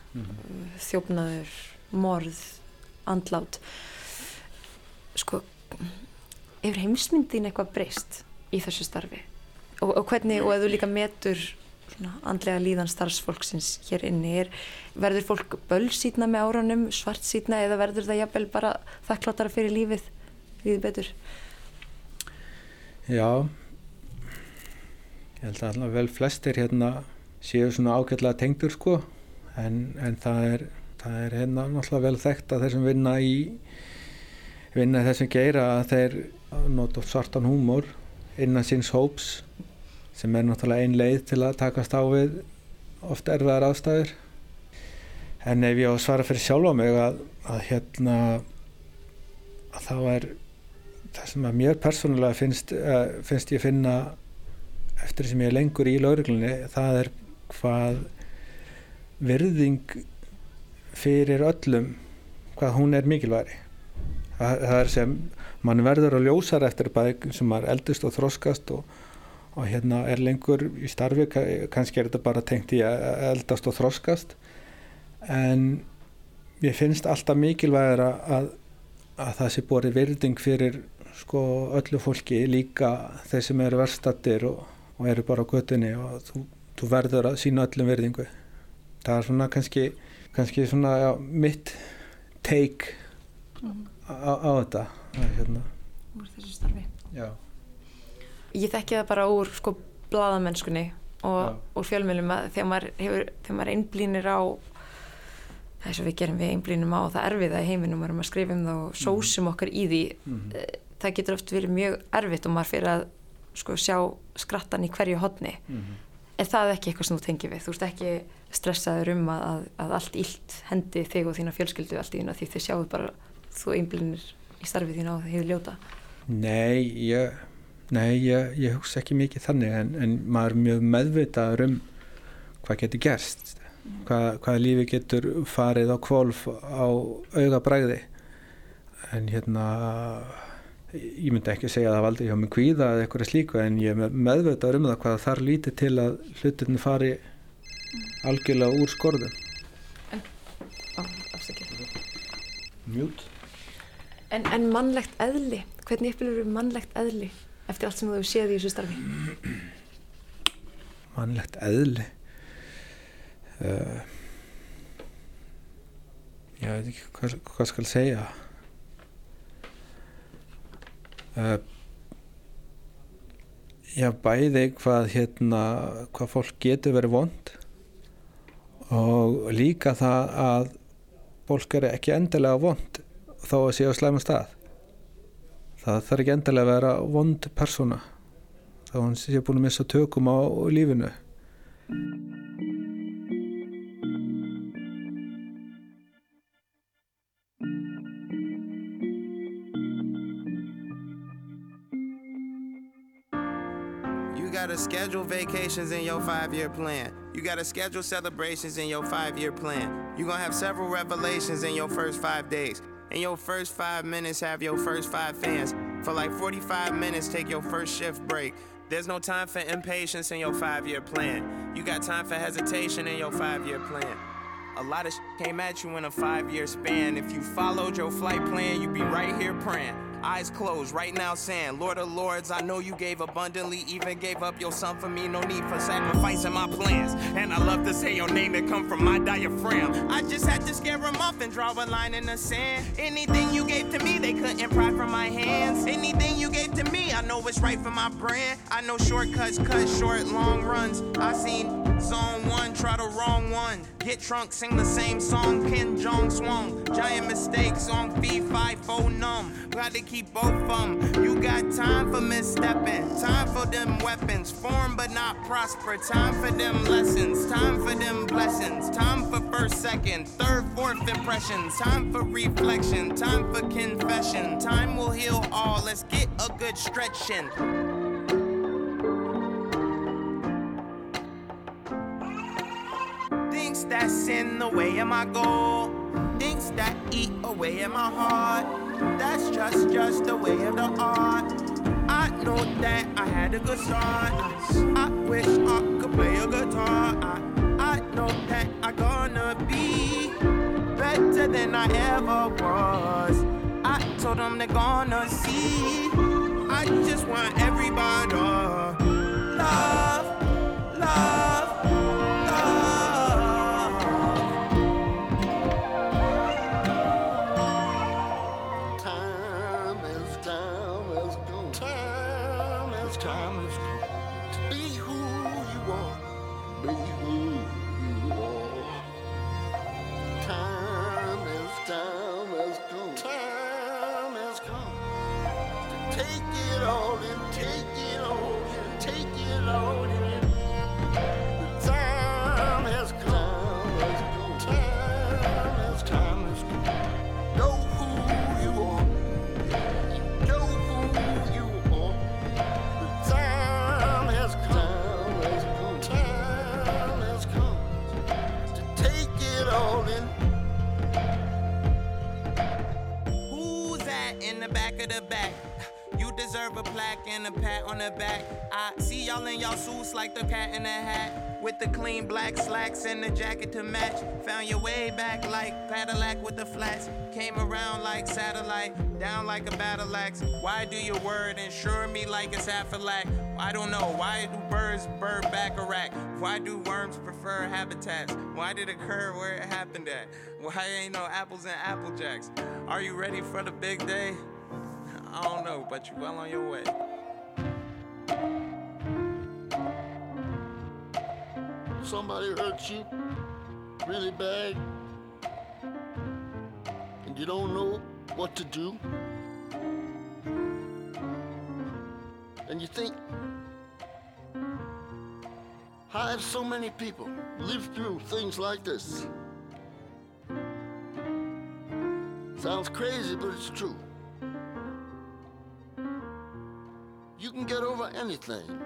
Þjófnaður, morð, andlát. Sko, hefur heimsmyndin eitthvað breyst í þessu starfi? Og, og hvernig, og ef þú líka metur svona andlega líðan starfsfólksins hér inni, er, verður fólk bölsýtna með árunum, svartsýtna eða verður það jafnvel bara þakkláttara fyrir lífið, lífið betur? Já ég held að allavega vel flestir hérna séu svona ágætlega tengdur sko en, en það er það er hérna náttúrulega vel þekkt að þeir sem vinna í vinna þessum geira að þeir nota svartan húmor innan síns hóps sem er náttúrulega ein leið til að takast á við oft erfiðar aðstæður. En ef ég á að svara fyrir sjálfa mig að, að hérna að þá er það sem að mér persónulega finnst, uh, finnst ég finna eftir sem ég er lengur í lauruglunni það er hvað virðing fyrir öllum hvað hún er mikilværi það, það er sem mann verður að ljósar eftir bæk sem er eldust og þroskast og, og hérna er lengur í starfi kannski er þetta bara tengt í að eldast og þroskast. En ég finnst alltaf mikilvægir að, að það sé borið virðing fyrir sko öllu fólki líka þeir sem eru verstattir og, og eru bara á göttunni og þú, þú verður að sína öllum virðingu. Það er svona kannski kannski svona já, mitt take mm. á á, á þetta hérna. úr þessu starfi já. ég þekki það bara úr sko bladamennskunni og úr fjölmjölum að þegar maður, hefur, þegar maður einblínir á þess að við gerum við einblínum á það erfiða í heiminum og erum að skrifa um það og sósum okkar í því Mhm. Eh, það getur oft verið mjög erfitt og maður fyrir að sko sjá skrattan í hverju hodni Mhm. er það ekki eitthvað sem þú tengir við þú ert ekki stressaður um að, að, að allt illt hendi þig og þína fjölskyldu allt í þína því þið sjáu bara þú einblínir í starfið þína á því þið ljóta? Nei, ég, nei ég, ég hugsa ekki mikið þannig en, en maður er mjög meðvitaður um hvað getur gerst. Hvað, hvað lífi getur farið á kvolf á auga bræði en hérna ég myndi ekki segja að það valdi hjá mig kvíða eða eitthvað slíku en ég er meðvitaður um það hvað þar lítið til að hlutinni fari algjörlega úr skorðum. Mjút En, en mannlegt eðli, hvernig uppilur við mannlegt eðli eftir allt sem þú séð í þessu starfi? mannlegt eðli? Uh, ég veit ekki hvað, hvað skal segja. Uh, já bæði hvað hérna hvað fólk getur verið vond og líka það að fólk er ekki endilega vond þó að sé á slæma stað það þarf ekki endilega að vera vond persóna þá hann sé búin að missa tökum á lífinu You gotta schedule vacations in your five year plan. You gotta schedule celebrations in your five year plan. You're gonna have several revelations in your first five days. In your first five minutes, have your first five fans. For like 45 minutes, take your first shift break. There's no time for impatience in your five year plan. You got time for hesitation in your five year plan. A lot of sh- came at you in a five year span. If you followed your flight plan, you'd be right here praying. Eyes closed, right now saying, Lord of Lords, I know you gave abundantly, even gave up your son for me. No need for sacrificing my plans. And I love to say your name that come from my diaphragm. I just had to scare them off and draw a line in the sand. Anything you gave to me, they couldn't pry from my hands. Anything you gave to me, I know it's right for my brand. I know shortcuts cut short, long runs. I seen zone one, try the wrong one. Get drunk, sing the same song, Ken Jong swung. Giant mistakes on fee, five, four numb. Glad to keep both of them. You got time for misstepping, time for them weapons. Form but not prosper, time for them lessons, time for them blessings. Time for first, second, third, fourth impressions. Time for reflection, time for confession. Time will heal all, let's get a good stretching. That's in the way of my goal. Things that eat away at my heart. That's just, just the way of the art. I know that I had a good start. I wish I could play a guitar. I, I know that I'm gonna be better than I ever was. I told them they're gonna see. I just want everybody love, love, plaque and a pat on the back. I see y'all in y'all suits like the cat in a hat. With the clean black slacks and the jacket to match. Found your way back like Cadillac with the flats. Came around like satellite, down like a battle axe. Why do your word insure me like it's Aflac? I don't know. Why do birds bird back a rack? Why do worms prefer habitats? Why did it occur where it happened at? Why ain't no apples and apple jacks? Are you ready for the big day? I don't know, but you well on your way. Somebody hurt you really bad and you don't know what to do. And you think, how have so many people lived through things like this? Sounds crazy, but it's true. you can get over anything.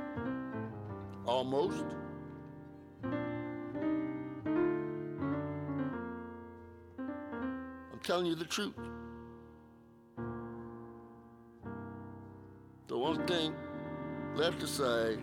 Almost. I'm telling you the truth. The one thing left to say